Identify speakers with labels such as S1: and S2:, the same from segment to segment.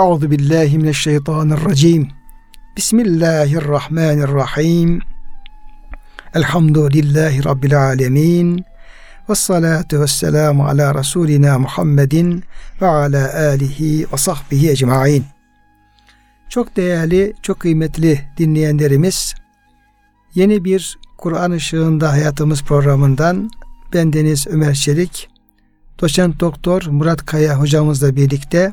S1: Euzu billahi mineşşeytanirracim. Bismillahirrahmanirrahim. Elhamdülillahi rabbil alamin. Ve salatu ve selamu ala Resulina Muhammedin ve ala alihi ve sahbihi ecmain. Çok değerli, çok kıymetli dinleyenlerimiz, yeni bir Kur'an ışığında hayatımız programından ben Deniz Ömer Çelik, doçent doktor Murat Kaya hocamızla birlikte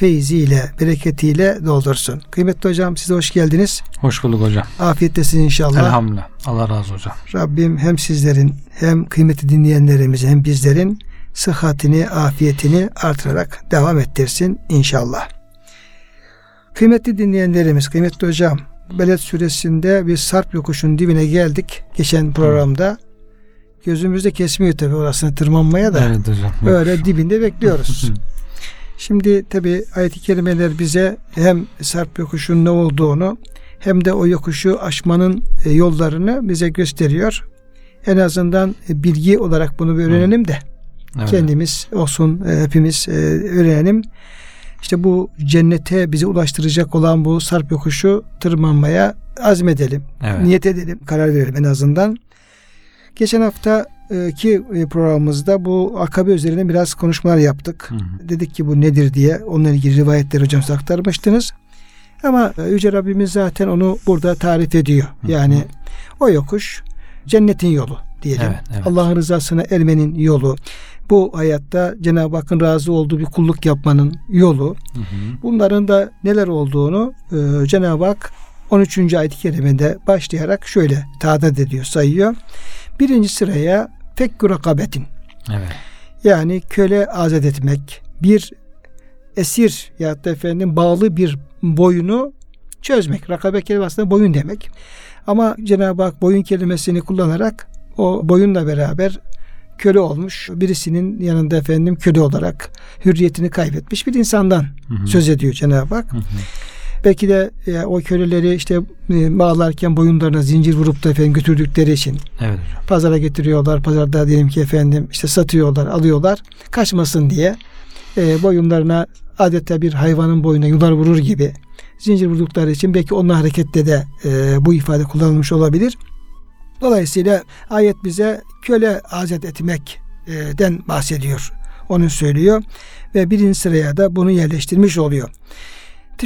S1: feyziyle, bereketiyle doldursun. Kıymetli hocam size hoş geldiniz.
S2: Hoş bulduk hocam.
S1: Afiyettesin inşallah.
S2: Elhamdülillah. Allah razı hocam.
S1: Rabbim hem sizlerin hem kıymeti dinleyenlerimizi hem bizlerin sıhhatini, afiyetini artırarak devam ettirsin inşallah. Kıymetli dinleyenlerimiz, kıymetli hocam, Beled suresinde bir sarp yokuşun dibine geldik geçen programda. Gözümüzde kesmiyor tabi orasını tırmanmaya da.
S2: Evet hocam.
S1: Böyle dibinde bekliyoruz. Şimdi tabi ayet-i kerimeler bize hem sarp yokuşun ne olduğunu hem de o yokuşu aşmanın e, yollarını bize gösteriyor. En azından e, bilgi olarak bunu bir öğrenelim de
S2: Evet.
S1: kendimiz olsun e, hepimiz öğrenelim. İşte bu cennete bizi ulaştıracak olan bu sarp yokuşu tırmanmaya azmedelim.
S2: Evet.
S1: Niyet edelim, karar verelim en azından. Geçen hafta ki programımızda bu akabe üzerine biraz konuşmalar yaptık.
S2: Hı hı.
S1: Dedik ki bu nedir diye onunla ilgili rivayetleri hocam aktarmıştınız. Ama e, Yüce Rabbimiz zaten onu burada tarif ediyor. Yani o yokuş cennetin yolu diyelim.
S2: Evet, evet.
S1: Allah'ın rızasına ermenin yolu. Bu hayatta Cenab-ı Hakk'ın razı olduğu bir kulluk yapmanın yolu.
S2: Hı hı.
S1: Bunların da neler olduğunu e, Cenab-ı Hak 13. ayet-i kerimede başlayarak şöyle tadat ediyor, sayıyor. Birinci sıraya fekku rakabetin.
S2: Evet.
S1: Yani köle azat etmek, bir esir ya da efendim bağlı bir boyunu çözmek. Rakabe kelimesi boyun demek. Ama Cenab-ı Hak boyun kelimesini kullanarak o boyunla beraber köle olmuş birisinin yanında efendim köle olarak hürriyetini kaybetmiş bir insandan
S2: Hı hı.
S1: söz ediyor Cenab-ı Hak.
S2: Hı hı.
S1: Belki de e, o köleleri işte e, bağlarken boyunlarına zincir vurup da efendim götürdükleri için
S2: Evet hocam.
S1: pazara getiriyorlar. Pazarda diyelim ki efendim işte satıyorlar, alıyorlar. Kaçmasın diye e, boyunlarına adeta bir hayvanın boyuna yular vurur gibi zincir vurdukları için belki onunla hareketle de e, bu ifade kullanılmış olabilir. Dolayısıyla ayet bize köle azat etmekten bahsediyor. Onu söylüyor ve birinci sıraya da bunu yerleştirmiş oluyor.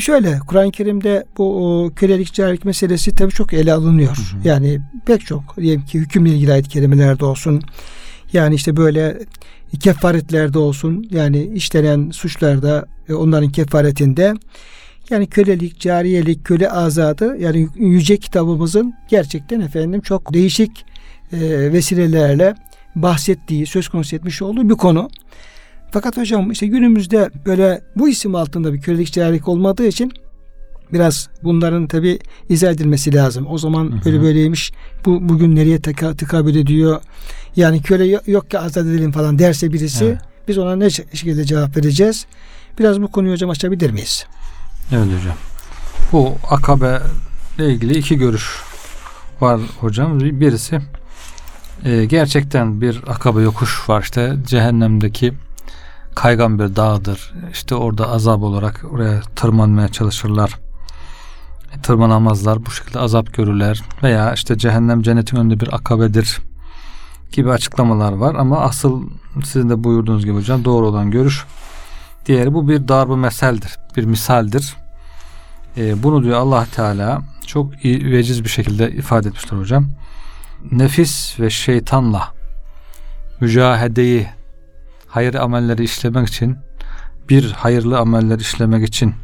S1: Şöyle Kur'an-ı Kerim'de bu kölelik carilik meselesi tabii çok ele alınıyor.
S2: Hı hı.
S1: Yani pek çok diyelim ki hükümle ilgili ayet kerimelerde olsun. Yani işte böyle kefaretlerde olsun. Yani işlenen suçlarda ve onların kefaretinde yani kölelik, cariyelik, köle azadı yani yüce kitabımızın gerçekten efendim çok değişik e, vesilelerle bahsettiği, söz konusu etmiş olduğu bir konu. Fakat hocam işte günümüzde böyle bu isim altında bir kölelik cariyelik olmadığı için biraz bunların tabi izah edilmesi lazım. O zaman
S2: Hı hı.
S1: böyle böyleymiş. Bu bugün nereye tıka, tıkabül ediyor? Yani köle yo- yok ki azat edelim falan derse birisi
S2: Evet.
S1: biz ona ne şekilde cevap vereceğiz? Biraz bu konuyu hocam açabilir miyiz?
S2: Evet hocam. Bu akabe ile ilgili iki görüş var hocam. Birisi e, gerçekten bir akabe yokuş var işte cehennemdeki kaygan bir dağdır. İşte orada azap olarak oraya tırmanmaya çalışırlar. E, Tırmanamazlar. Bu şekilde azap görürler. Veya işte cehennem cennetin önünde bir akabedir gibi açıklamalar var. Ama asıl sizin de buyurduğunuz gibi hocam doğru olan görüş Diğeri bu bir darbu meseldir. Bir misaldir. E, bunu diyor Allah Teala çok iyi, veciz bir şekilde ifade etmiştir hocam. Nefis ve şeytanla mücahedeyi hayır amelleri işlemek için bir hayırlı ameller işlemek için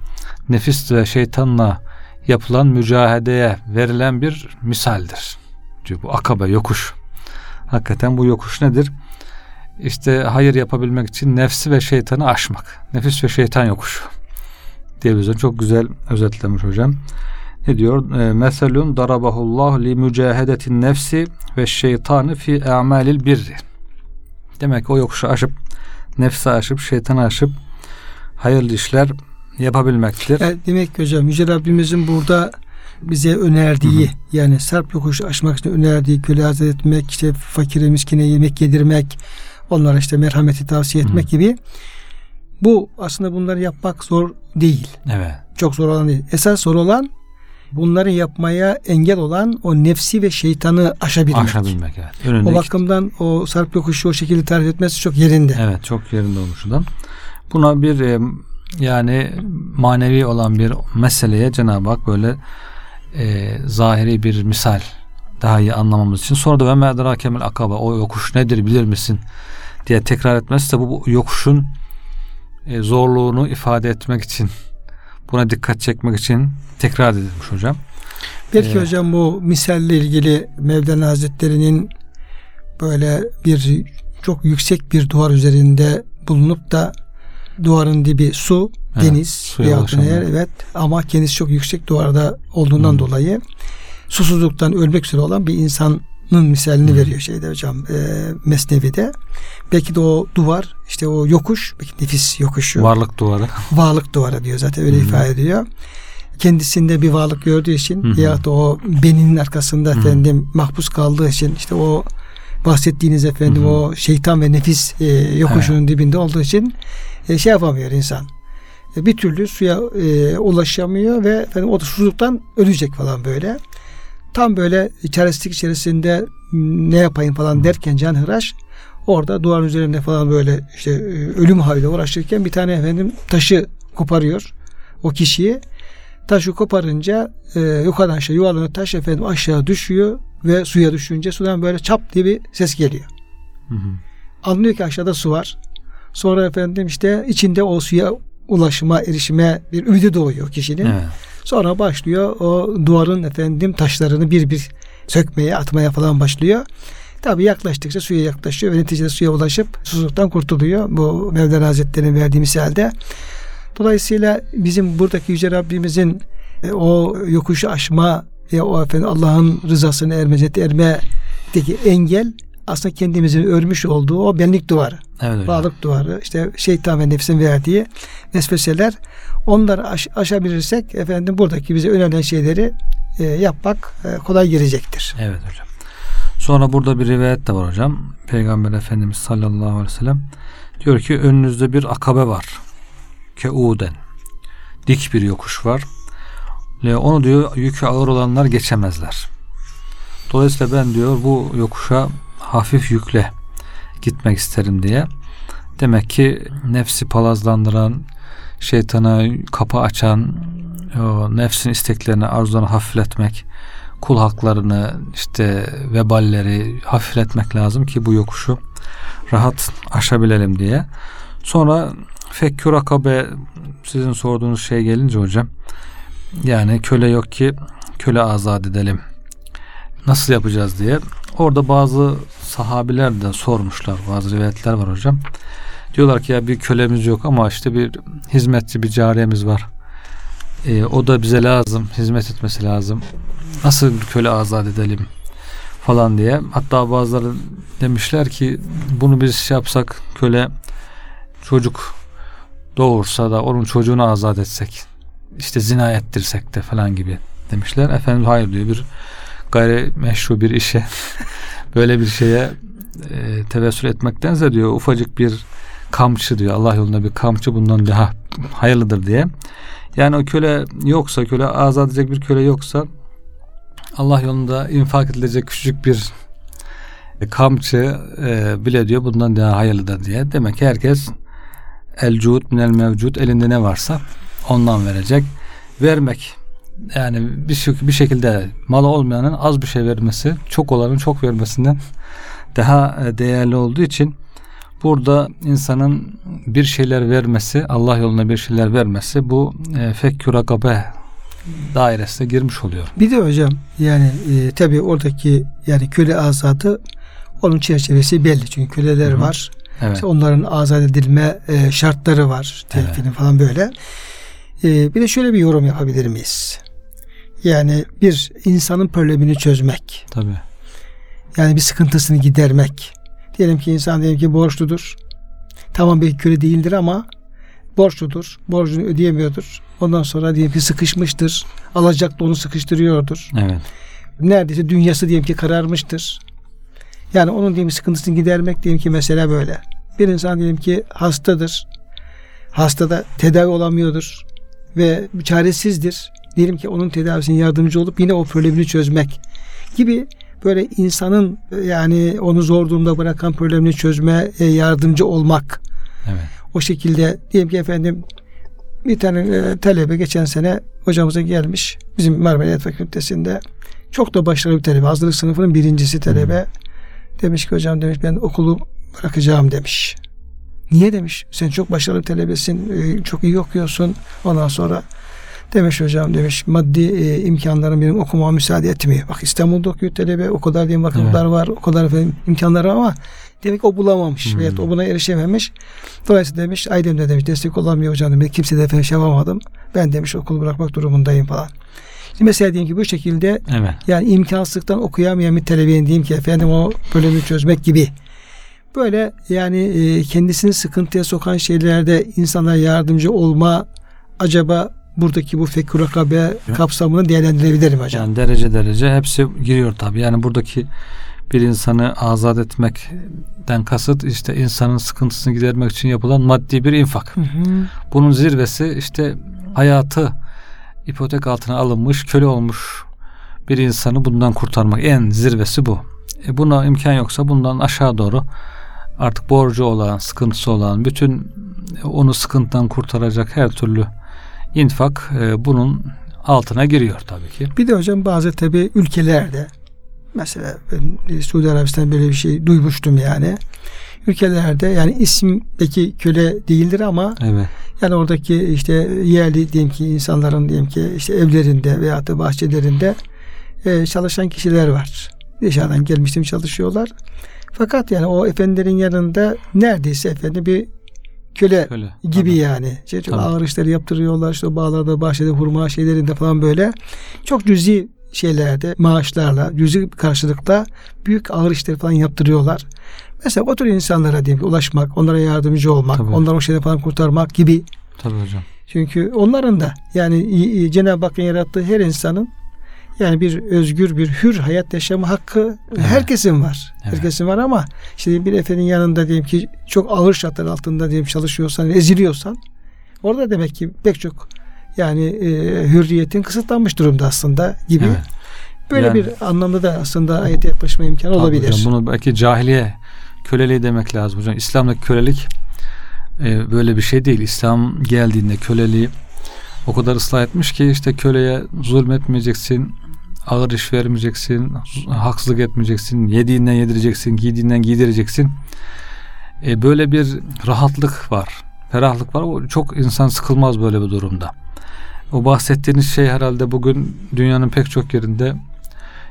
S2: nefis ve şeytanla yapılan mücahedeye verilen bir misaldir. Diyor bu akabe yokuş. Hakikaten bu yokuş nedir? İşte hayır yapabilmek için nefsi ve şeytanı aşmak. Nefis ve şeytan yokuşu. Diye bize çok güzel özetlemiş hocam. ne diyor? E, Meselun darabahullah li mücahedetin nefsi ve şeytanı fi a'malil birri. Demek ki o yokuşu aşıp nefsi aşıp şeytanı aşıp hayırlı işler yapabilmektir.
S1: Yani demek ki hocam Yüce Rabbimizin burada bize önerdiği hı hı. yani sarp yokuşu aşmak için önerdiği köle azat etmek, işte fakire miskine yemek yedirmek, onlara işte merhameti tavsiye etmek hı. gibi bu aslında bunları yapmak zor değil.
S2: Evet.
S1: Çok zor olan değil. Esas zor olan bunları yapmaya engel olan o nefsi ve şeytanı aşabilmek.
S2: Aşabilmek evet. Önündeki...
S1: O bakımdan o sarp yokuşu o şekilde tarif etmesi çok yerinde.
S2: Evet çok yerinde olmuşundan. Buna bir e, yani manevi olan bir meseleye Cenab-ı Hak böyle e, zahiri bir misal daha iyi anlamamız için sonra da ve medra kemel akaba o yokuş nedir bilir misin diye tekrar etmesi de bu yokuşun e, zorluğunu ifade etmek için buna dikkat çekmek için tekrar edilmiş hocam.
S1: Belki ee, hocam bu misalle ilgili Mevlana Hazretleri'nin böyle bir çok yüksek bir duvar üzerinde bulunup da duvarın dibi su, evet, deniz veya yer evet ama kendisi çok yüksek duvarda olduğundan hmm. dolayı susuzluktan ölmek üzere olan bir insanın misalini hmm. veriyor şeyde hocam e, Mesnevi'de. Belki de o duvar işte o yokuş belki nefis yokuşu.
S2: Varlık duvarı.
S1: Varlık duvarı diyor zaten öyle hmm. ifade ediyor. Kendisinde bir varlık gördüğü için hmm. ya da o beninin arkasında hmm. efendim mahpus kaldığı için işte o bahsettiğiniz efendim hmm. o şeytan ve nefis e, yokuşunun evet. dibinde olduğu için e, şey yapamıyor insan. E, bir türlü suya e, ulaşamıyor ve efendim o da susuzluktan ölecek falan böyle. Tam böyle çaresizlik içerisinde ne yapayım falan derken Can Hıraş orada duvar üzerinde falan böyle işte e, ölüm haliyle uğraşırken bir tane efendim taşı koparıyor o kişiyi. Taşı koparınca e, yukarıdan aşağı yuvarlanıyor taş efendim aşağı düşüyor ve suya düşünce sudan böyle çap diye bir ses geliyor. Hı hı. Anlıyor ki aşağıda su var. Sonra efendim işte içinde o suya ulaşıma, erişime bir ümidi doğuyor kişinin. Evet. Sonra başlıyor o duvarın efendim taşlarını bir bir sökmeye, atmaya falan başlıyor. Tabi yaklaştıkça suya yaklaşıyor ve neticede suya ulaşıp susuzluktan kurtuluyor. Bu Mevlana Hazretleri'nin verdiği misalde. Dolayısıyla bizim buradaki Yüce Rabbimizin e, o yokuşu aşma ve o efendim Allah'ın rızasını erme, ermedeki engel aslında kendimizin örmüş olduğu o benlik duvarı. Evet, bağlık duvarı, işte şeytan ve nefsin verdiği vesveseler onları aş, aşabilirsek efendim buradaki bize önerilen şeyleri e, yapmak e, kolay gelecektir.
S2: Evet hocam. Sonra burada bir rivayet de var hocam. Peygamber Efendimiz sallallahu aleyhi ve sellem diyor ki önünüzde bir akabe var. Keuden. Dik bir yokuş var. Ve onu diyor yükü ağır olanlar geçemezler. Dolayısıyla ben diyor bu yokuşa hafif yükle gitmek isterim diye. Demek ki nefsi palazlandıran, şeytana kapı açan, nefsin isteklerini, arzularını hafifletmek, kul haklarını, işte veballeri hafifletmek lazım ki bu yokuşu rahat aşabilelim diye. Sonra fekkür akabe sizin sorduğunuz şey gelince hocam yani köle yok ki köle azat edelim. Nasıl yapacağız diye. Orada bazı sahabiler de sormuşlar. Bazı rivayetler var hocam. Diyorlar ki ya bir kölemiz yok ama işte bir hizmetçi bir cariyemiz var. E, o da bize lazım. Hizmet etmesi lazım. Nasıl köle azat edelim falan diye. Hatta bazıları demişler ki bunu biz şey yapsak köle çocuk doğursa da onun çocuğunu azat etsek işte zina ettirsek de falan gibi demişler. Efendim hayır diyor bir gayri meşru bir işe böyle bir şeye e, tevessül etmektense diyor ufacık bir kamçı diyor Allah yolunda bir kamçı bundan daha hayırlıdır diye. Yani o köle yoksa köle azat edecek bir köle yoksa Allah yolunda infak edilecek küçük bir kamçı e, bile diyor bundan daha hayırlıdır diye. Demek ki herkes el cud minel mevcud elinde ne varsa ondan verecek. Vermek yani bir, bir şekilde malı olmayanın az bir şey vermesi çok olanın çok vermesinden daha e, değerli olduğu için burada insanın bir şeyler vermesi Allah yoluna bir şeyler vermesi bu e, fekkü rakabe dairesine girmiş oluyor.
S1: Bir de hocam yani e, tabi oradaki yani köle azadı onun çerçevesi belli çünkü köleler Hı-hı. var. Evet. İşte onların azat edilme e, şartları var. Telkinin evet. falan böyle. E, bir de şöyle bir yorum yapabilir miyiz? Yani bir insanın problemini çözmek.
S2: Tabii.
S1: Yani bir sıkıntısını gidermek. Diyelim ki insan diyelim ki borçludur. Tamam belki köle değildir ama borçludur. Borcunu ödeyemiyordur. Ondan sonra diyelim ki sıkışmıştır. Alacaklı onu sıkıştırıyordur.
S2: Evet.
S1: Neredeyse dünyası diyelim ki kararmıştır. Yani onun diyelim sıkıntısını gidermek diyelim ki mesele böyle. Bir insan diyelim ki hastadır. Hastada tedavi olamıyordur ve çaresizdir. Diyelim ki onun tedavisine yardımcı olup yine o problemini çözmek gibi böyle insanın yani onu zor durumda bırakan problemini çözme yardımcı olmak.
S2: Evet.
S1: O şekilde diyelim ki efendim bir tane e, talebe geçen sene hocamıza gelmiş. Bizim Marmara Fakültesi'nde çok da başarılı bir talebe. Hazırlık sınıfının birincisi talebe. Demiş ki hocam demiş ben okulu bırakacağım demiş. Niye demiş? Sen çok başarılı bir talebesin. E, çok iyi okuyorsun. Ondan sonra demiş hocam demiş maddi e, imkanlarım benim okumama müsaade etmiyor. Bak İstanbul'da okuyor talebe. O kadar diyeyim vakıflar evet. var. O kadar efendim, imkanları ama demek o bulamamış. Hmm. Veyahut o buna erişememiş. Dolayısıyla demiş ailemde demiş destek olamıyor hocam demiş. Kimse de efendim şey yapamadım. Ben demiş okulu bırakmak durumundayım falan. Mesela diyelim ki bu şekilde evet. yani imkansızlıktan okuyamayan bir talebenin diyeyim ki efendim o bölümü çözmek gibi böyle yani e, kendisini sıkıntıya sokan şeylerde insana yardımcı olma acaba buradaki bu fekür rakabe kapsamını değerlendirebilir mi hocam?
S2: Yani derece derece hepsi giriyor tabi. Yani buradaki bir insanı azat etmekten kasıt işte insanın sıkıntısını gidermek için yapılan maddi bir infak. Hı hı. Bunun zirvesi işte hayatı ipotek altına alınmış, köle olmuş bir insanı bundan kurtarmak. En zirvesi bu. E buna imkan yoksa bundan aşağı doğru artık borcu olan, sıkıntısı olan, bütün onu sıkıntıdan kurtaracak her türlü infak e, bunun altına giriyor tabii ki.
S1: Bir de hocam bazı tabii ülkelerde mesela ben Suudi Arabistan böyle bir şey duymuştum yani. Ülkelerde yani isimdeki köle değildir ama evet. yani oradaki işte yerli diyelim ki insanların diyelim ki işte evlerinde veya da bahçelerinde e, çalışan kişiler var. Dışarıdan gelmiştim çalışıyorlar. Fakat yani o efendilerin yanında neredeyse efendi bir köle, köle. gibi Tabii. yani. İşte çok ağır işleri yaptırıyorlar. İşte bağlarda, bahçede, hurma şeylerinde falan böyle. Çok cüzi şeylerde maaşlarla, cüzi karşılıkla büyük ağır işleri falan yaptırıyorlar. Mesela o tür insanlara diyeyim ulaşmak, onlara yardımcı olmak, Tabii. onları o şeyden falan kurtarmak gibi.
S2: Tabii hocam.
S1: Çünkü onların da yani Cenab-ı Hakk'ın yarattığı her insanın yani bir özgür bir hür hayat yaşama hakkı evet. herkesin var. Evet. Herkesin var ama işte bir efendinin yanında diyelim ki çok ağır şartlar altında diyelim çalışıyorsan, eziliyorsan orada demek ki pek çok yani e, hürriyetin kısıtlanmış durumda aslında gibi. Evet. Böyle yani, bir anlamda da aslında ayete yaklaşma imkanı olabilir.
S2: Hocam, bunu belki cahiliye köleliği demek lazım hocam. İslam'daki kölelik e, böyle bir şey değil. İslam geldiğinde köleliği o kadar ıslah etmiş ki işte köleye zulmetmeyeceksin, ağır iş vermeyeceksin, haksızlık etmeyeceksin, yediğinden yedireceksin, giydiğinden giydireceksin. E, böyle bir rahatlık var, ferahlık var. O çok insan sıkılmaz böyle bir durumda. O bahsettiğiniz şey herhalde bugün dünyanın pek çok yerinde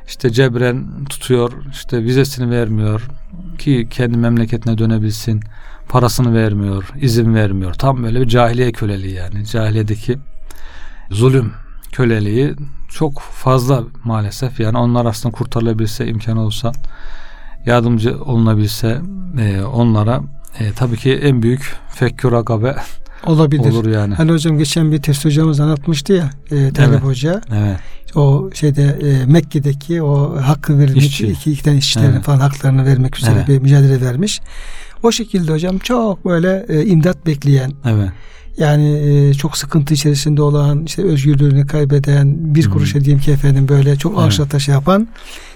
S2: işte cebren tutuyor, işte vizesini vermiyor ki kendi memleketine dönebilsin, parasını vermiyor, izin vermiyor. Tam böyle bir cahiliye köleliği yani. Cahiliyedeki zulüm köleliği çok fazla maalesef. Yani onlar aslında kurtarılabilse imkan olsa yardımcı olunabilse e, onlara e, tabii ki en büyük fekkür agabe
S1: olabilir. Olur yani. Hani hocam geçen bir test hocamız anlatmıştı ya e, Talep evet. Hoca. Evet. O şeyde e, Mekke'deki o hakkı verilmek İşçi. iki, iki tane işçilerin evet. falan haklarını vermek üzere evet. bir mücadele vermiş. O şekilde hocam çok böyle e, imdat bekleyen. Evet. Yani e, çok sıkıntı içerisinde olan, işte özgürlüğünü kaybeden, bir kuruşa diyeyim ki efendim böyle çok evet. ağaçla şey yapan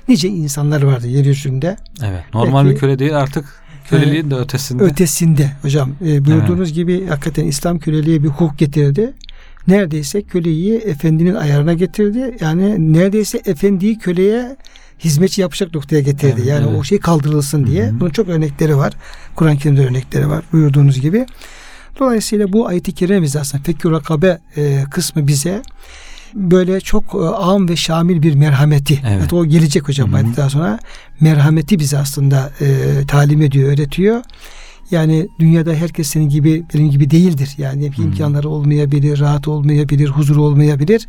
S1: nice insanlar vardı yeryüzünde.
S2: Evet. Normal Belki, bir köle değil artık köleliğin de ötesinde.
S1: Ötesinde hocam. E, buyurduğunuz evet. gibi hakikaten İslam köleliğe bir hukuk getirdi. Neredeyse köleyi efendinin ayarına getirdi. Yani neredeyse efendiyi köleye hizmetçi yapacak noktaya getirdi. Evet, yani evet. o şey kaldırılsın diye. Hı-hı. Bunun çok örnekleri var. Kur'an-ı Kerim'de örnekleri var buyurduğunuz gibi. Dolayısıyla bu ayet-i kerime bize aslında fekür rakabe e, kısmı bize böyle çok e, am ve şamil bir merhameti. Evet. evet o gelecek hocam daha sonra merhameti bize aslında e, talim ediyor, öğretiyor. Yani dünyada herkes senin gibi benim gibi değildir. Yani Hı-hı. imkanları olmayabilir, rahat olmayabilir, huzur olmayabilir.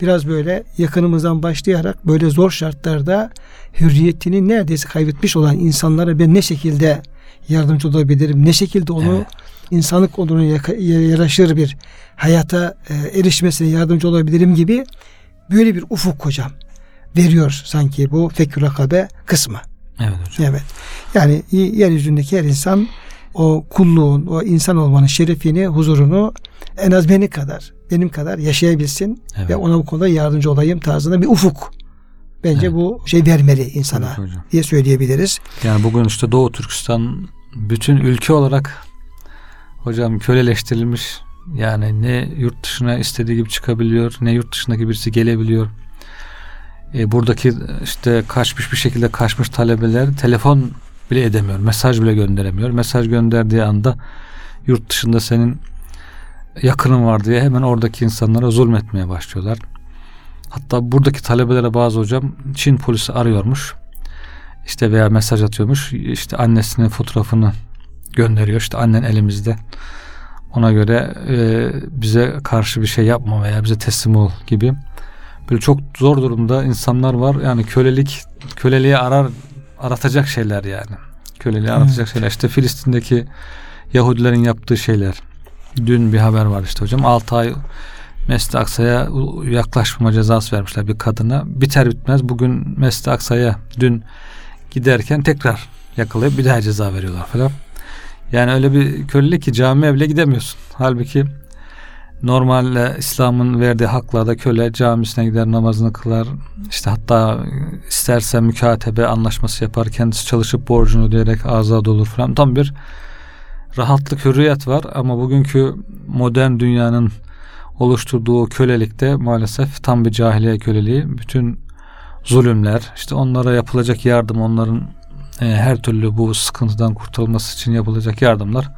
S1: biraz böyle yakınımızdan başlayarak böyle zor şartlarda hürriyetini neredeyse kaybetmiş olan insanlara ben ne şekilde yardımcı olabilirim? Ne şekilde onu
S2: Evet.
S1: İnsanlık onuruna yaraşır bir hayata e, erişmesine yardımcı olabilirim gibi böyle bir ufuk hocam veriyor sanki bu fekür rakabe kısmı.
S2: Evet hocam.
S1: Evet. Yani yeryüzündeki her insan o kulluğun, o insan olmanın şerefini, huzurunu en az benim kadar, benim kadar yaşayabilsin
S2: Evet.
S1: ve ona bu konuda yardımcı olayım tarzında bir ufuk. Bence
S2: Evet.
S1: bu şey vermeli insana
S2: hocam.
S1: diye söyleyebiliriz.
S2: Yani bugün işte Doğu Türkistan bütün ülke olarak hocam köleleştirilmiş. Yani ne yurt dışına istediği gibi çıkabiliyor, ne yurt dışındaki birisi gelebiliyor. E, buradaki işte kaçmış bir şekilde kaçmış talebeler telefon bile edemiyor, mesaj bile gönderemiyor. Mesaj gönderdiği anda yurt dışında senin yakının var diye hemen oradaki insanlara zulmetmeye başlıyorlar. Hatta buradaki talebelere bazı hocam Çin polisi arıyormuş işte veya mesaj atıyormuş işte annesinin fotoğrafını gönderiyor. İşte annen elimizde. Ona göre e, bize karşı bir şey yapma veya bize teslim ol gibi. Böyle çok zor durumda insanlar var. Yani kölelik köleliğe arar aratacak şeyler yani. Köleliğe aratacak şeyler. İşte Filistin'deki Yahudilerin yaptığı şeyler. Dün bir haber var işte hocam. 6 ay Mescid-i Aksa'ya yaklaşmama cezası vermişler bir kadına. Biter bitmez bugün Mescid-i Aksa'ya dün giderken tekrar yakalayıp bir daha ceza veriyorlar falan. Yani öyle bir kölelik ki camiye bile gidemiyorsun. Halbuki normalde İslam'ın verdiği haklarda köle camisine gider namazını kılar. İşte hatta isterse mükatebe anlaşması yapar. Kendisi çalışıp borcunu ödeyerek azad olur falan. Tam bir rahatlık hürriyet var ama bugünkü modern dünyanın oluşturduğu kölelikte maalesef tam bir cahiliye köleliği. Bütün zulümler, işte onlara yapılacak yardım, onların e, her türlü bu sıkıntıdan kurtulması için yapılacak yardımlar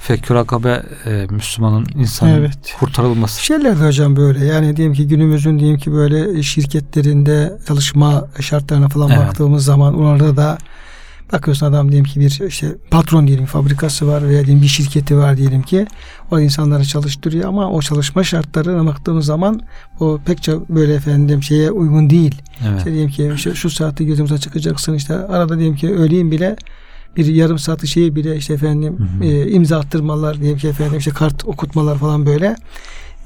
S2: fekkür akabe e, Müslümanın insanın
S1: Evet.
S2: kurtarılması.
S1: Şeyler de hocam böyle yani diyelim ki günümüzün diyelim ki böyle şirketlerinde çalışma şartlarına falan
S2: Evet.
S1: baktığımız zaman orada da bakıyorsun adam diyelim ki bir işte patron diyelim fabrikası var veya diyelim bir şirketi var diyelim ki o insanları çalıştırıyor ama o çalışma şartlarına baktığımız zaman o pek çok böyle efendim şeye uygun değil.
S2: Evet.
S1: İşte diyelim ki işte şu saatte gözümüze çıkacaksın işte arada diyelim ki öğleyin bile bir yarım saatlik şeyi bile işte efendim
S2: Hı hı.
S1: e, imza attırmalar diyelim ki efendim işte kart okutmalar falan böyle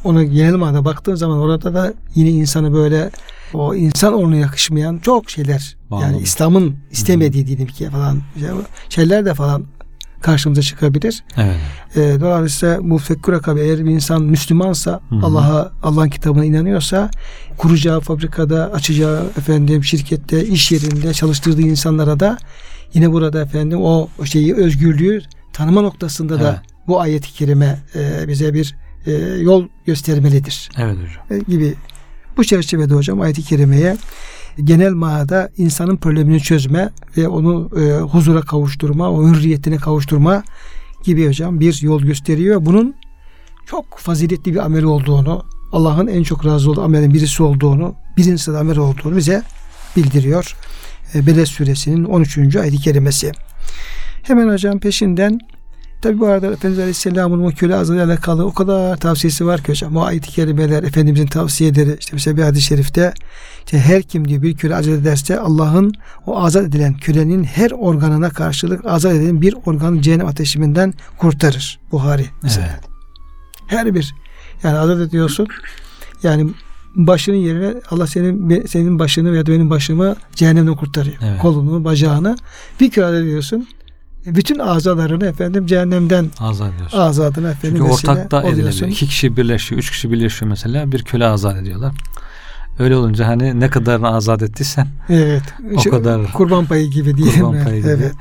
S1: ona genel manada baktığın zaman orada da yine insanı böyle o insan onuna yakışmayan çok şeyler yani
S2: Anladım.
S1: İslam'ın istemediği diyelim ki falan şey- şeyler de falan karşımıza çıkabilir.
S2: Evet.
S1: E, dolayısıyla bu fekkür akabe eğer bir insan Müslümansa. Allah'a Allah'ın kitabına inanıyorsa kuracağı fabrikada açacağı efendim şirkette iş yerinde çalıştırdığı insanlara da yine burada efendim o şeyi özgürlüğü tanıma noktasında da
S2: Evet.
S1: bu ayet-i kerime e, bize bir e, yol göstermelidir
S2: Evet hocam.
S1: e, gibi. Bu çerçevede hocam ayet-i kerimeye genel manada insanın problemini çözme ve onu e, huzura kavuşturma, o hürriyetine kavuşturma gibi hocam bir yol gösteriyor. Bunun çok faziletli bir amel olduğunu, Allah'ın en çok razı olduğu amelin birisi olduğunu, birinci sırada amel olduğunu bize bildiriyor. E, Beled suresinin 13. ayet-i kerimesi. Hemen hocam peşinden Tabi bu arada Efendimiz Aleyhisselam'ın o köle azlığıyla alakalı o kadar tavsiyesi var ki hocam. O ayet-i kerimeler, Efendimizin tavsiyeleri, işte mesela bir hadis-i şerifte işte her kim diyor bir köle azat ederse Allah'ın o azat edilen kölenin her organına karşılık azat edilen bir organı cehennem ateşinden kurtarır. Buhari mesela.
S2: Evet.
S1: Her bir. Yani azat ediyorsun. Yani başının yerine Allah senin senin başını veya benim başımı cehennemden kurtarıyor.
S2: Evet.
S1: Kolunu, bacağını bir azat ediyorsun. Bütün azalarını efendim cehennemden
S2: Azat ediyorsun.
S1: azadına efendim
S2: Çünkü
S1: vesile
S2: ortak da edilebilir.
S1: oluyorsun.
S2: İki kişi birleşiyor, üç kişi birleşiyor mesela bir köle azat ediyorlar. Öyle olunca hani ne kadarını azat ettiysen
S1: Evet.
S2: O
S1: Şu
S2: kadar.
S1: Kurban payı gibi diyelim.
S2: Kurban payı gibi.
S1: Evet.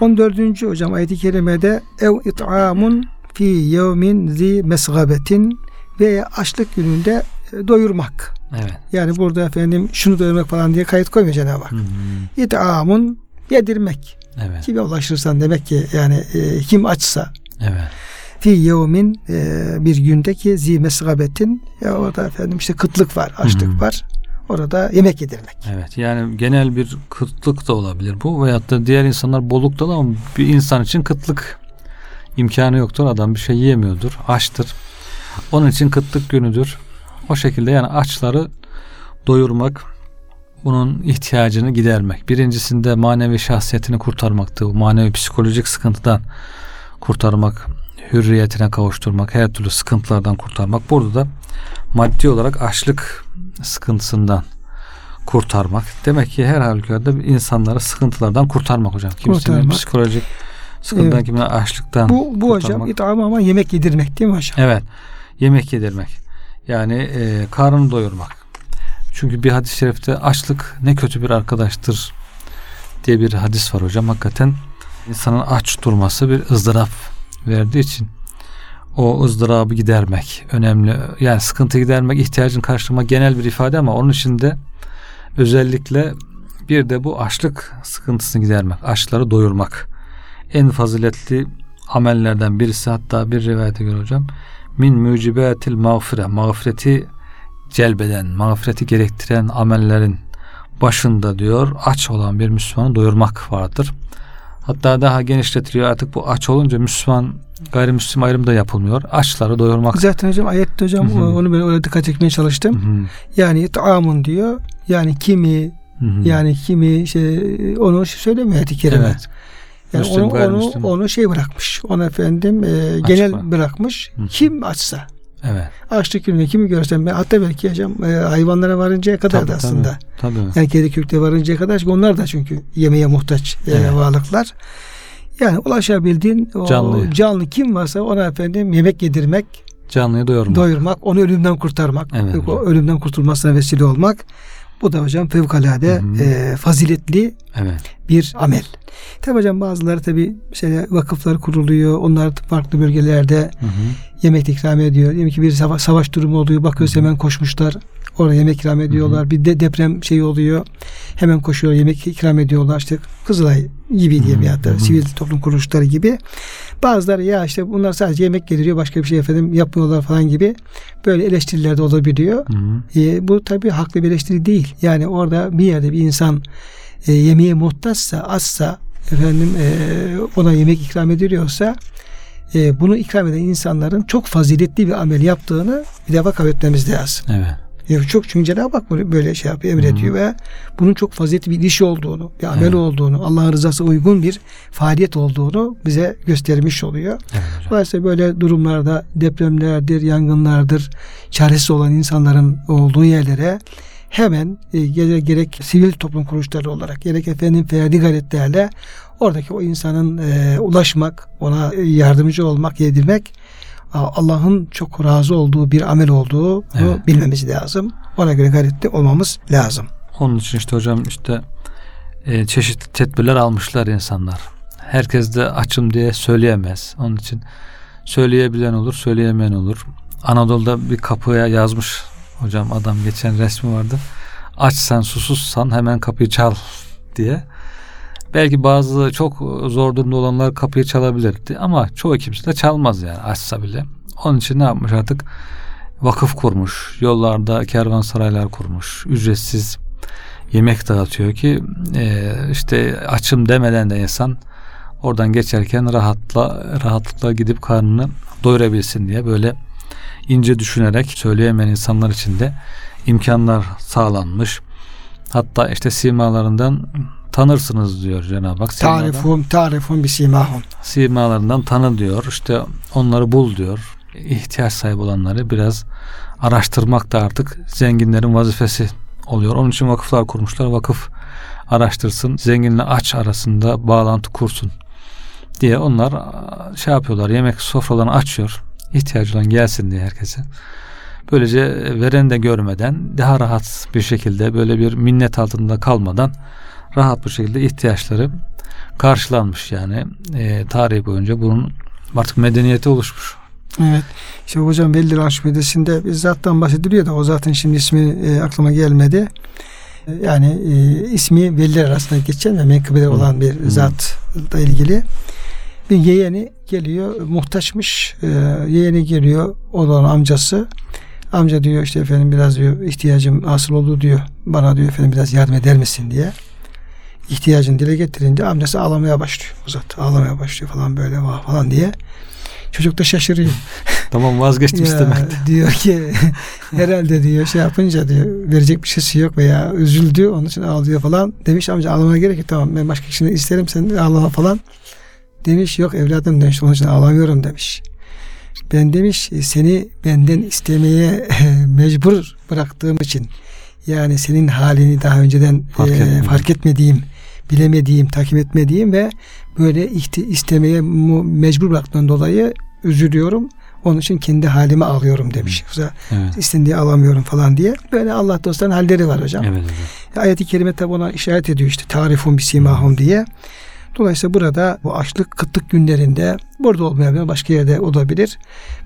S1: 14. hocam ayet-i kerimede ev it'amun fi yevmin zi mesgabetin veya açlık gününde e, doyurmak.
S2: evet.
S1: Yani burada efendim şunu doyurmak falan diye kayıt koymuyor Cenab-ı Hak.
S2: Hı hı.
S1: İt'amun yedirmek.
S2: Evet.
S1: Kime ulaşırsan demek ki yani e, kim açsa
S2: Evet.
S1: fi yevmin e, bir gündeki zi mesgabetin ya orada efendim işte kıtlık var, açlık
S2: Hı hı.
S1: var. Orada yemek yedirmek.
S2: Evet yani genel bir kıtlık da olabilir bu veyahut da diğer insanlar bollukta da ama bir insan için kıtlık imkanı yoktur. Adam bir şey yiyemiyordur. Açtır. Onun için kıtlık günüdür. O şekilde yani açları doyurmak, bunun ihtiyacını gidermek. Birincisinde manevi şahsiyetini kurtarmaktı. Manevi psikolojik sıkıntıdan kurtarmak, hürriyetine kavuşturmak, her türlü sıkıntılardan kurtarmak. Burada da maddi olarak açlık sıkıntısından kurtarmak. Demek ki her halükarda insanları sıkıntılardan kurtarmak hocam. Kurtarmak. psikolojik sıkıntıdan, evet. kimine açlıktan
S1: Bu, bu hocam itham ama yemek yedirmek değil mi hocam?
S2: Evet. Yemek yedirmek. Yani e, karnını doyurmak. Çünkü bir hadis-i şerifte açlık ne kötü bir arkadaştır diye bir hadis var hocam. Hakikaten insanın aç durması bir ızdırap verdiği için o ızdırabı gidermek önemli. Yani sıkıntı gidermek, ihtiyacın karşılama genel bir ifade ama onun içinde özellikle bir de bu açlık sıkıntısını gidermek, açları doyurmak. En faziletli amellerden birisi hatta bir rivayete göre hocam min mucibatil mağfire mağfireti celbeden, mağfireti gerektiren amellerin başında diyor aç olan bir Müslümanı doyurmak vardır. Hatta daha genişletiliyor artık bu aç olunca Müslüman gayrimüslim ayrımı da yapılmıyor. Açları doyurmak.
S1: Zaten hocam ayette hocam Hı-hı. onu ben öyle dikkat çekmeye çalıştım. Hı-hı. Yani taamun diyor. Yani kimi Hı-hı. yani kimi şey onu söylemiyor ayet-i kerime. Evet. Yani Müslüm, onu, onu, onu şey bırakmış. Onu efendim e, genel bırakmış. Hı-hı. Kim açsa
S2: Evet.
S1: Açlık gününde kimi görsem ben hatta belki hocam e, hayvanlara varıncaya kadar tabii, da aslında. Tabii, tabii. Yani kedi kökte varıncaya kadar çünkü onlar da çünkü yemeğe muhtaç e, evet. varlıklar. Yani ulaşabildiğin o canlı. canlı kim varsa ona efendim yemek yedirmek,
S2: canlıyı doyurmak,
S1: doyurmak onu ölümden kurtarmak, evet, o ölümden kurtulmasına vesile olmak. Bu da hocam fevkalade e, faziletli evet. bir amel. Tabi hocam bazıları tabi mesela vakıflar kuruluyor. Onlar farklı bölgelerde hı hı. yemek ikram ediyor. Diyelim ki bir savaş, savaş durumu oluyor. Bakıyoruz hı hı. hemen koşmuşlar. Orada yemek ikram ediyorlar. Hı hı. Bir de deprem şeyi oluyor. Hemen koşuyor yemek ikram ediyorlar. İşte Kızılay gibi diye bir hatta sivil toplum kuruluşları gibi. Bazıları ya işte bunlar sadece yemek getiriyor başka bir şey efendim yapmıyorlar falan gibi böyle eleştiriler de olabiliyor. Hı hı. E, bu tabii haklı bir eleştiri değil. Yani orada bir yerde bir insan e, yemeğe muhtaçsa, azsa efendim e, ona yemek ikram ediliyorsa e, bunu ikram eden insanların çok faziletli bir amel yaptığını bir defa kabul etmemiz lazım.
S2: Evet.
S1: E, çok çünkü Cenab-ı Hak böyle şey yapıyor, emrediyor ve bunun çok faziletli bir iş olduğunu, bir amel evet. olduğunu, Allah'ın rızası uygun bir faaliyet olduğunu bize göstermiş oluyor. Evet, Dolayısıyla böyle durumlarda depremlerdir, yangınlardır, çaresiz olan insanların olduğu yerlere hemen e, gerek, gerek sivil toplum kuruluşları olarak gerek efendim ferdi gayretlerle oradaki o insanın e, ulaşmak, ona yardımcı olmak, yedirmek Allah'ın çok razı olduğu bir amel olduğu evet. bilmemiz lazım. Ona göre gayretli olmamız lazım.
S2: Onun için işte hocam işte e, çeşitli tedbirler almışlar insanlar. Herkes de açım diye söyleyemez. Onun için söyleyebilen olur, söyleyemeyen olur. Anadolu'da bir kapıya yazmış hocam adam geçen resmi vardı. Açsan susuzsan hemen kapıyı çal diye. Belki bazı çok zor durumda olanlar kapıyı çalabilirdi ama çoğu kimse de çalmaz yani açsa bile. Onun için ne yapmış artık? Vakıf kurmuş, yollarda kervansaraylar kurmuş, ücretsiz yemek dağıtıyor ki e, işte açım demeden de insan oradan geçerken rahatla rahatlıkla gidip karnını doyurabilsin diye böyle ince düşünerek söyleyemeyen insanlar için de imkanlar sağlanmış. Hatta işte simalarından tanırsınız diyor Cenab-ı Hak.
S1: Tarifum, tarifum bir simahum.
S2: Simalarından tanı diyor. İşte onları bul diyor. İhtiyaç sahibi olanları biraz araştırmak da artık zenginlerin vazifesi oluyor. Onun için vakıflar kurmuşlar. Vakıf araştırsın, zenginle aç arasında bağlantı kursun diye onlar şey yapıyorlar. Yemek sofralarını açıyor. İhtiyacı olan gelsin diye herkese. Böylece veren de görmeden daha rahat bir şekilde böyle bir minnet altında kalmadan rahat bir şekilde ihtiyaçları karşılanmış yani e, tarihi boyunca bunun artık medeniyeti oluşmuş.
S1: Evet. İşte hocam Veldir Arşimedesi'nde bir zattan bahsediliyor da o zaten şimdi ismi e, aklıma gelmedi. E, yani e, ismi veliler arasında geçen ve menkıbeler olan bir hmm. zatla ilgili. Bir yeğeni geliyor muhtaçmış. E, yeğeni geliyor o da amcası. Amca diyor işte efendim biraz diyor ihtiyacım asıl oldu diyor. Bana diyor efendim biraz yardım eder misin diye ihtiyacını dile getirince amcası ağlamaya başlıyor. Uzat ağlamaya başlıyor falan böyle vah falan diye. Çocuk da şaşırıyor.
S2: Tamam vazgeçtim
S1: Ya,
S2: istemekten.
S1: diyor ki herhalde diyor şey yapınca diyor verecek bir şeysi yok veya üzüldü onun için ağlıyor falan. Demiş amca ağlamana gerek yok tamam ben başka kişinin isterim sen de ağlama falan. Demiş yok evladım demiş onun için ağlamıyorum demiş. Ben demiş seni benden istemeye mecbur bıraktığım için yani senin halini daha önceden
S2: Fark
S1: e, fark etmediğim, bilemediğim, takip etmediğim ve böyle istemeye mecbur bıraktığından dolayı üzülüyorum. Onun için kendi halime ağlıyorum demiş.
S2: Evet.
S1: istendiği alamıyorum falan diye. Böyle Allah dostlarının halleri var hocam.
S2: Evet hocam.
S1: Ayet-i kerime tabi ona işaret ediyor işte tarifun bir simahum diye. Dolayısıyla burada bu açlık kıtlık günlerinde burada olmayabilir başka yerde olabilir.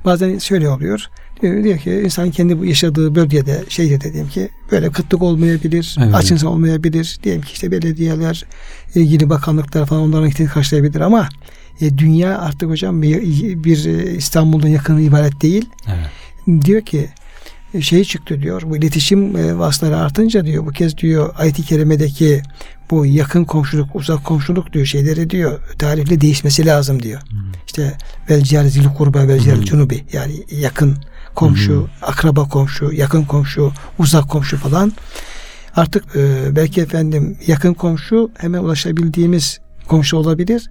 S1: Bazen şöyle oluyor. Diyor, diyor ki insan kendi bu yaşadığı bölgede şeyde de diyelim ki böyle kıtlık olmayabilir.
S2: Evet.
S1: Aç insan olmayabilir. Diyelim ki işte belediyeler ilgili bakanlıklar falan onların ihtiyaç karşılayabilir ama e, dünya artık hocam bir, bir e, İstanbul'un yakını ibaret değil
S2: Evet.
S1: diyor ki şey çıktı diyor bu iletişim e, vasıtaları artınca diyor bu kez diyor ayet-i kerimedeki bu yakın komşuluk uzak komşuluk diyor şeyleri diyor tarifle değişmesi lazım diyor. İşte vel cihar zil kurba vel cihar
S2: Hı.
S1: cunubi yani yakın komşu, akraba komşu, yakın komşu, uzak komşu falan. Artık e, belki efendim yakın komşu hemen ulaşabildiğimiz komşu olabilir.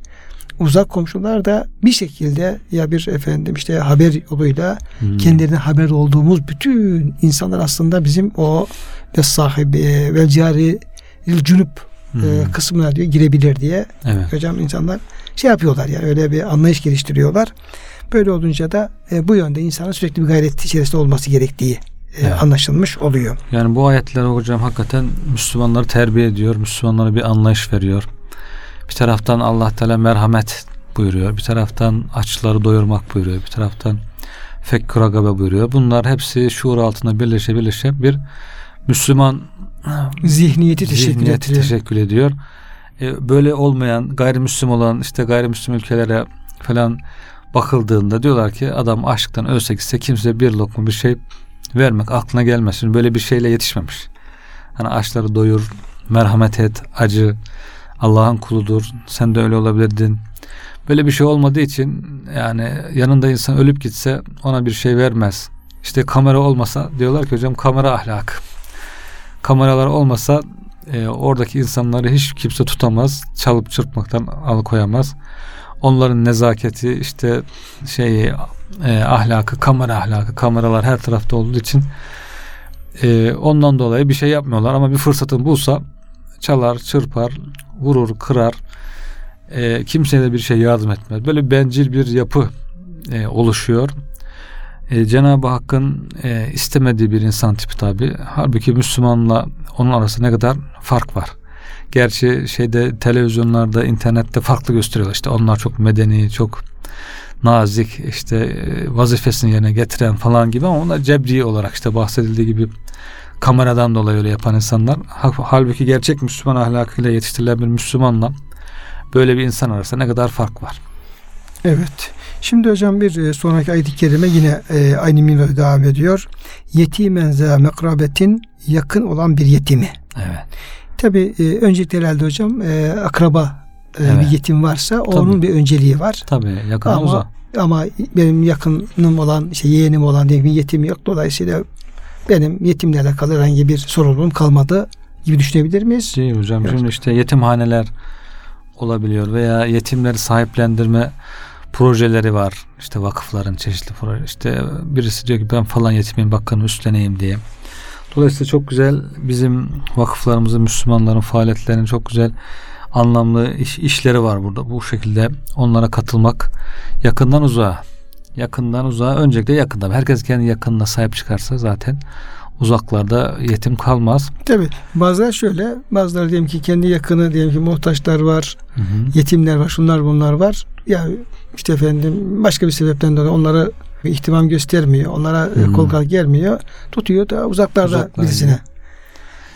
S1: Uzak komşular da bir şekilde ya bir efendim işte haber yoluyla
S2: Hmm.
S1: kendilerine haber olduğumuz bütün insanlar aslında bizim o ve sahibi e, ve cari cünüp e,
S2: Hmm.
S1: kısmına diyor girebilir diye
S2: Evet.
S1: hocam insanlar şey yapıyorlar ya öyle bir anlayış geliştiriyorlar. Böyle olunca da e, bu yönde insanın sürekli bir gayret içerisinde olması gerektiği e,
S2: Evet.
S1: anlaşılmış oluyor.
S2: Yani bu ayetler hocam hakikaten Müslümanları terbiye ediyor. Müslümanlara bir anlayış veriyor. Bir taraftan Allah Teala merhamet buyuruyor. Bir taraftan açları doyurmak buyuruyor. Bir taraftan fekkür agabe buyuruyor. Bunlar hepsi şuur altında birleşe birleşe bir Müslüman
S1: Zihniyeti teşekkür
S2: zihniyeti
S1: ettiriyor.
S2: teşekkür ediyor. E, böyle olmayan gayrimüslim olan işte gayrimüslim ülkelere falan bakıldığında diyorlar ki adam aşktan ölse gitse kimse bir lokma bir şey vermek aklına gelmesin. Böyle bir şeyle yetişmemiş. Hani açları doyur, merhamet et, acı, Allah'ın kuludur. Sen de öyle olabilirdin. Böyle bir şey olmadığı için yani yanında insan ölüp gitse ona bir şey vermez. İşte kamera olmasa diyorlar ki hocam kamera ahlakı. Kameralar olmasa e, oradaki insanları hiç kimse tutamaz. Çalıp çırpmaktan alıkoyamaz. Onların nezaketi işte şeyi e, ahlakı, kamera ahlakı, kameralar her tarafta olduğu için e, ondan dolayı bir şey yapmıyorlar ama bir fırsatın bulsa çalar, çırpar, vurur, kırar. E, kimseye de bir şey yardım etmez. Böyle bencil bir yapı e, oluşuyor. E, Cenab-ı Hakk'ın e, istemediği bir insan tipi tabi. Halbuki Müslümanla onun arasında ne kadar fark var. Gerçi şeyde televizyonlarda, internette farklı gösteriyorlar. İşte onlar çok medeni, çok nazik, işte e, vazifesini yerine getiren falan gibi ama onlar cebri olarak işte bahsedildiği gibi kameradan dolayı öyle yapan insanlar. Ha- Halbuki gerçek Müslüman ahlakıyla yetiştirilen bir Müslümanla böyle bir insan arasında ne kadar fark var.
S1: Evet. Şimdi hocam bir e, sonraki ayet-i kerime yine e, aynı minvalde devam ediyor. Yetimen za mekrabetin yakın olan bir yetimi.
S2: Evet.
S1: Tabi e, öncelikle herhalde hocam e, akraba e,
S2: Evet.
S1: bir yetim varsa onun
S2: Tabii.
S1: bir önceliği var.
S2: Tabii yakın
S1: Ama,
S2: uzak.
S1: ama benim yakınım olan, işte yeğenim olan diye bir yetim yok. Dolayısıyla benim yetimle alakalı herhangi bir sorumluluğum kalmadı gibi düşünebilir miyiz?
S2: Değil hocam.
S1: Evet.
S2: Şimdi işte yetimhaneler olabiliyor veya yetimleri sahiplendirme projeleri var. İşte vakıfların çeşitli proje. İşte birisi diyor ki ben falan yetimin bakın üstleneyim diye. Dolayısıyla çok güzel bizim vakıflarımızın, Müslümanların faaliyetlerinin çok güzel anlamlı iş, işleri var burada. Bu şekilde onlara katılmak yakından uzağa. Yakından uzağa. Öncelikle yakında. Herkes kendi yakınına sahip çıkarsa zaten uzaklarda yetim kalmaz.
S1: Tabi bazıları şöyle bazıları diyelim ki kendi yakını diyelim ki muhtaçlar var
S2: Hı hı.
S1: yetimler var şunlar bunlar var ya işte efendim başka bir sebepten dolayı onlara ihtimam göstermiyor onlara
S2: Hmm.
S1: kol kalk gelmiyor tutuyor da uzaklarda
S2: Uzaklarda.
S1: birisine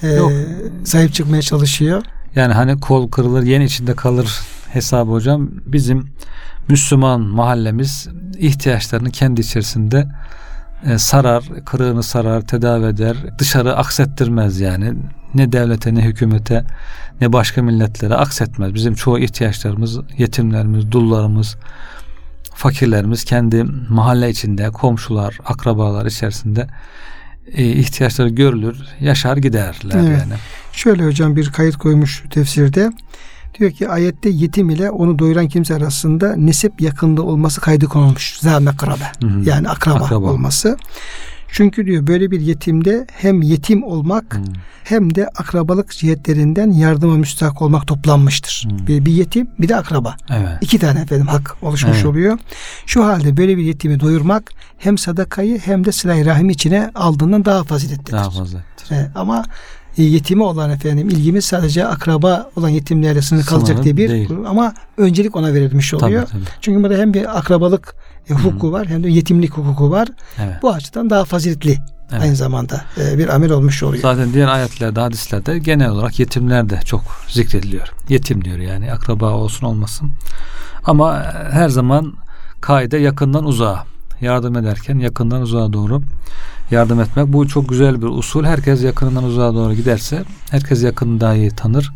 S1: e,
S2: Yok.
S1: sahip çıkmaya çalışıyor.
S2: Yani hani kol kırılır yen içinde kalır hesabı hocam. Bizim Müslüman mahallemiz ihtiyaçlarını kendi içerisinde e, sarar, kırığını sarar, tedavi eder. Dışarı aksettirmez yani. Ne devlete ne hükümete ne başka milletlere aksetmez. Bizim çoğu ihtiyaçlarımız, yetimlerimiz, dullarımız, fakirlerimiz kendi mahalle içinde, komşular, akrabalar içerisinde e, ihtiyaçları görülür, yaşar giderler
S1: Evet.
S2: yani.
S1: Şöyle hocam bir kayıt koymuş tefsirde. Diyor ki ayette yetim ile onu doyuran kimse arasında nesep yakınlığı olması kaydı konulmuş. Zamekrabe.
S2: Hı hı.
S1: Yani akraba,
S2: Akraba.
S1: olması. Çünkü diyor böyle bir yetimde hem yetim olmak
S2: Hı.
S1: hem de akrabalık cihetlerinden yardıma müstahak olmak toplanmıştır.
S2: Hmm.
S1: Bir, bir yetim bir de akraba.
S2: Evet.
S1: İki tane efendim hak oluşmuş
S2: Evet.
S1: oluyor. Şu halde böyle bir yetimi doyurmak hem sadakayı hem de sıla-i rahim içine aldığından daha faziletlidir.
S2: Daha fazla.
S1: E, ama e, yetime olan efendim ilgimiz sadece akraba olan yetimlerle sınırlı kalacak diye bir
S2: değil.
S1: ama öncelik ona verilmiş oluyor.
S2: Tabii, tabii.
S1: Çünkü burada hem bir akrabalık e, hukuku var hem de yetimlik hukuku var.
S2: Evet.
S1: Bu açıdan daha faziletli
S2: Evet.
S1: aynı zamanda e, bir amel olmuş oluyor.
S2: Zaten diğer ayetlerde, hadislerde genel olarak yetimler de çok zikrediliyor. Yetim diyor yani akraba olsun olmasın. Ama her zaman kaide yakından uzağa yardım ederken yakından uzağa doğru yardım etmek. Bu çok güzel bir usul. Herkes yakından uzağa doğru giderse herkes yakını daha iyi tanır.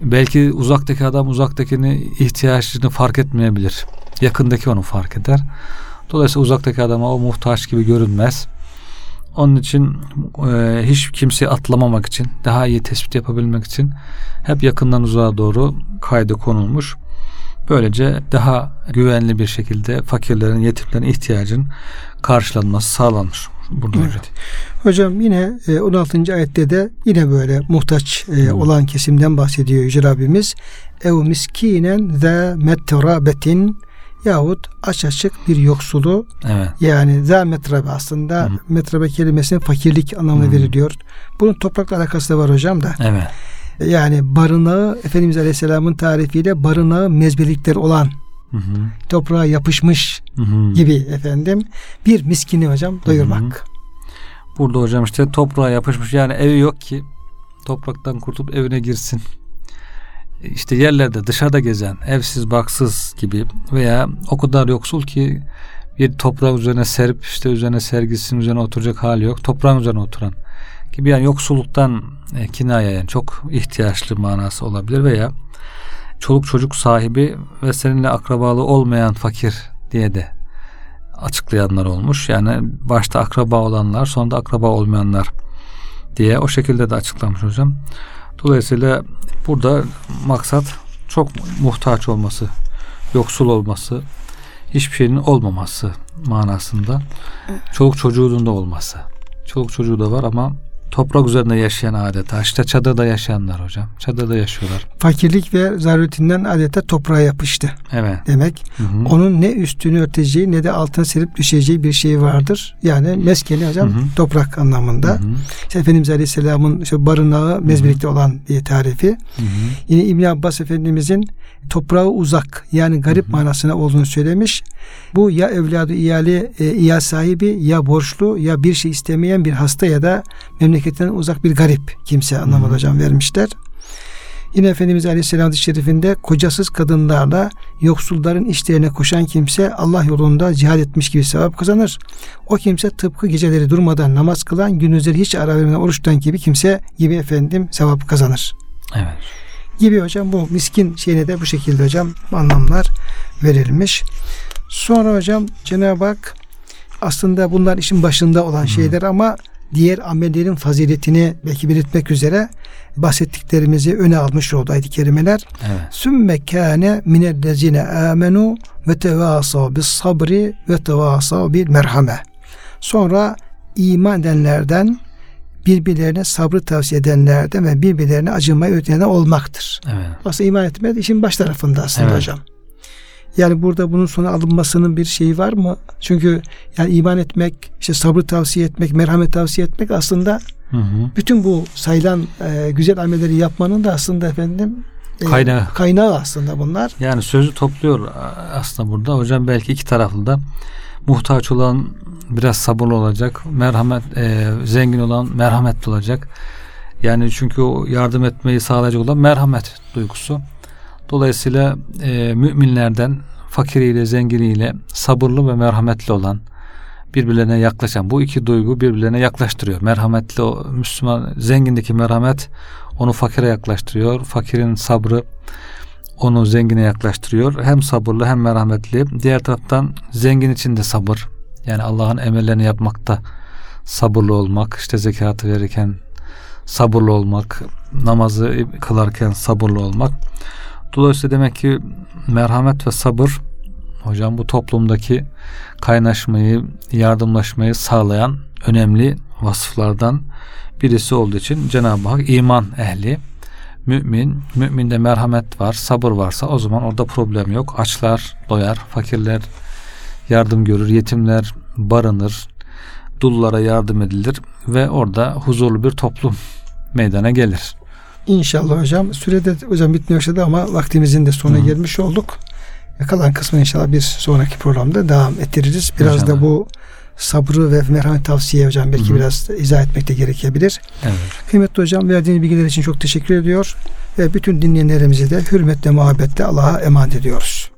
S2: Belki uzaktaki adam uzaktakini ihtiyacını fark etmeyebilir. Yakındaki onu fark eder. Dolayısıyla uzaktaki adama o muhtaç gibi görünmez. Onun için e, hiç kimseyi atlamamak için, daha iyi tespit yapabilmek için hep yakından uzağa doğru kaydı konulmuş. Böylece daha güvenli bir şekilde fakirlerin, yetimlerin ihtiyacının karşılanması sağlanmış. Burada
S1: Evet. Hocam yine e, 16. ayette de yine böyle muhtaç e, olan kesimden bahsediyor Yüce Rabbimiz. Ev miskinen ze metrabetin yahut aç açık bir yoksulu
S2: Evet.
S1: yani za metrabe aslında
S2: Hı.
S1: metrabe kelimesinin fakirlik anlamına
S2: Hı.
S1: veriliyor. Bunun toprakla alakası da var hocam da.
S2: Evet.
S1: Yani barınağı Efendimiz Aleyhisselam'ın tarifiyle barınağı mezbelikleri olan
S2: Hı hı.
S1: toprağa yapışmış
S2: Hı hı.
S1: gibi efendim bir miskini hocam doyurmak.
S2: Burada hocam işte toprağa yapışmış yani evi yok ki topraktan kurtulup evine girsin. İşte yerlerde dışarıda gezen evsiz baksız gibi veya o kadar yoksul ki bir toprağı üzerine serip işte üzerine sergisinin üzerine oturacak hali yok. Toprağın üzerine oturan gibi yani yoksulluktan e, kinaya yani çok ihtiyaçlı manası olabilir veya çoluk çocuk sahibi ve seninle akrabalığı olmayan fakir diye de açıklayanlar olmuş. Yani başta akraba olanlar sonra da akraba olmayanlar diye o şekilde de açıklamış hocam. Dolayısıyla burada maksat çok muhtaç olması, yoksul olması, hiçbir şeyin olmaması manasında. Çoluk çocuğunun da olması. Çoluk çocuğu da var ama toprak üzerinde yaşayan adeta. İşte çadırda yaşayanlar hocam. Çadırda yaşıyorlar.
S1: Fakirlik ve zaruretinden adeta toprağa yapıştı
S2: Evet.
S1: demek.
S2: Hı hı.
S1: Onun ne üstünü örteceği ne de altına serip düşeceği bir şey vardır. Yani meskeni hocam
S2: Hı hı.
S1: toprak anlamında.
S2: Hı hı.
S1: İşte Efendimiz Aleyhisselam'ın işte barınağı mezbelikte olan bir tarifi.
S2: Hı hı.
S1: Yine İbn Abbas Efendimizin toprağı uzak yani garip manasına olduğunu söylemiş. Bu ya evladı iyali, e, iyal sahibi ya borçlu ya bir şey istemeyen bir hasta ya da memleketinden uzak bir garip kimse anlamında hocam vermişler. Yine Efendimiz Aleyhisselam hadis-i şerifinde kocasız kadınlarla yoksulların işlerine koşan kimse Allah yolunda cihad etmiş gibi sevap kazanır. O kimse tıpkı geceleri durmadan namaz kılan, gündüzleri hiç ara vermeden oruç tutan gibi kimse gibi efendim sevap kazanır
S2: Evet.
S1: gibi hocam bu miskin şeyine de bu şekilde hocam anlamlar verilmiş. Sonra hocam Cenab-ı Hak aslında bunlar işin başında olan şeyler ama diğer amellerin faziletini belki belirtmek üzere bahsettiklerimizi öne almış oldu ayet-i kerimeler.
S2: Evet.
S1: Sümme kâne minellezine amenu ve tevâsav bis sabri ve tevâsav bil merhame. Sonra iman edenlerden birbirlerine sabrı tavsiye edenlerden ve birbirlerine acımayı öğretenler olmaktır.
S2: Evet.
S1: Aslında iman etmek işin baş tarafında aslında
S2: Evet.
S1: hocam. Yani burada bunun sona alınmasının bir şeyi var mı? Çünkü yani iman etmek, işte sabrı tavsiye etmek, merhamet tavsiye etmek aslında
S2: Hı hı.
S1: bütün bu sayılan e, güzel amelleri yapmanın da aslında efendim e,
S2: Kaynağı.
S1: kaynağı aslında bunlar.
S2: Yani sözü topluyor aslında burada. Hocam belki iki taraflı da muhtaç olan biraz sabırlı olacak. Merhamet e, zengin olan merhametli olacak. Yani çünkü o yardım etmeyi sağlayacak olan merhamet duygusu. Dolayısıyla e, müminlerden fakiriyle zenginiyle sabırlı ve merhametli olan birbirlerine yaklaşan bu iki duygu birbirlerine yaklaştırıyor. Merhametli o Müslüman zengindeki merhamet onu fakire yaklaştırıyor. Fakirin sabrı onu zengine yaklaştırıyor. Hem sabırlı hem merhametli. Diğer taraftan zengin için de sabır. Yani Allah'ın emirlerini yapmakta sabırlı olmak, işte zekatı verirken sabırlı olmak, namazı kılarken sabırlı olmak. Dolayısıyla demek ki merhamet ve sabır hocam bu toplumdaki kaynaşmayı, yardımlaşmayı sağlayan önemli vasıflardan birisi olduğu için Cenab-ı Hak iman ehli, mümin, müminde merhamet var, sabır varsa o zaman orada problem yok. Açlar doyar, fakirler yardım görür, yetimler barınır, dullara yardım edilir ve orada huzurlu bir toplum meydana gelir.
S1: İnşallah hocam. Sürede hocam bitmeye başladı ama vaktimizin de sonuna
S2: Hı.
S1: gelmiş olduk. Kalan kısmını inşallah bir sonraki programda devam ettiririz. Biraz
S2: İnşallah.
S1: da bu sabrı ve merhamet tavsiye hocam belki
S2: Hı.
S1: biraz izah etmek de gerekebilir.
S2: Evet.
S1: Kıymetli hocam verdiğiniz bilgiler için çok teşekkür ediyor. Ve bütün dinleyenlerimizi de hürmetle muhabbetle Allah'a emanet ediyoruz.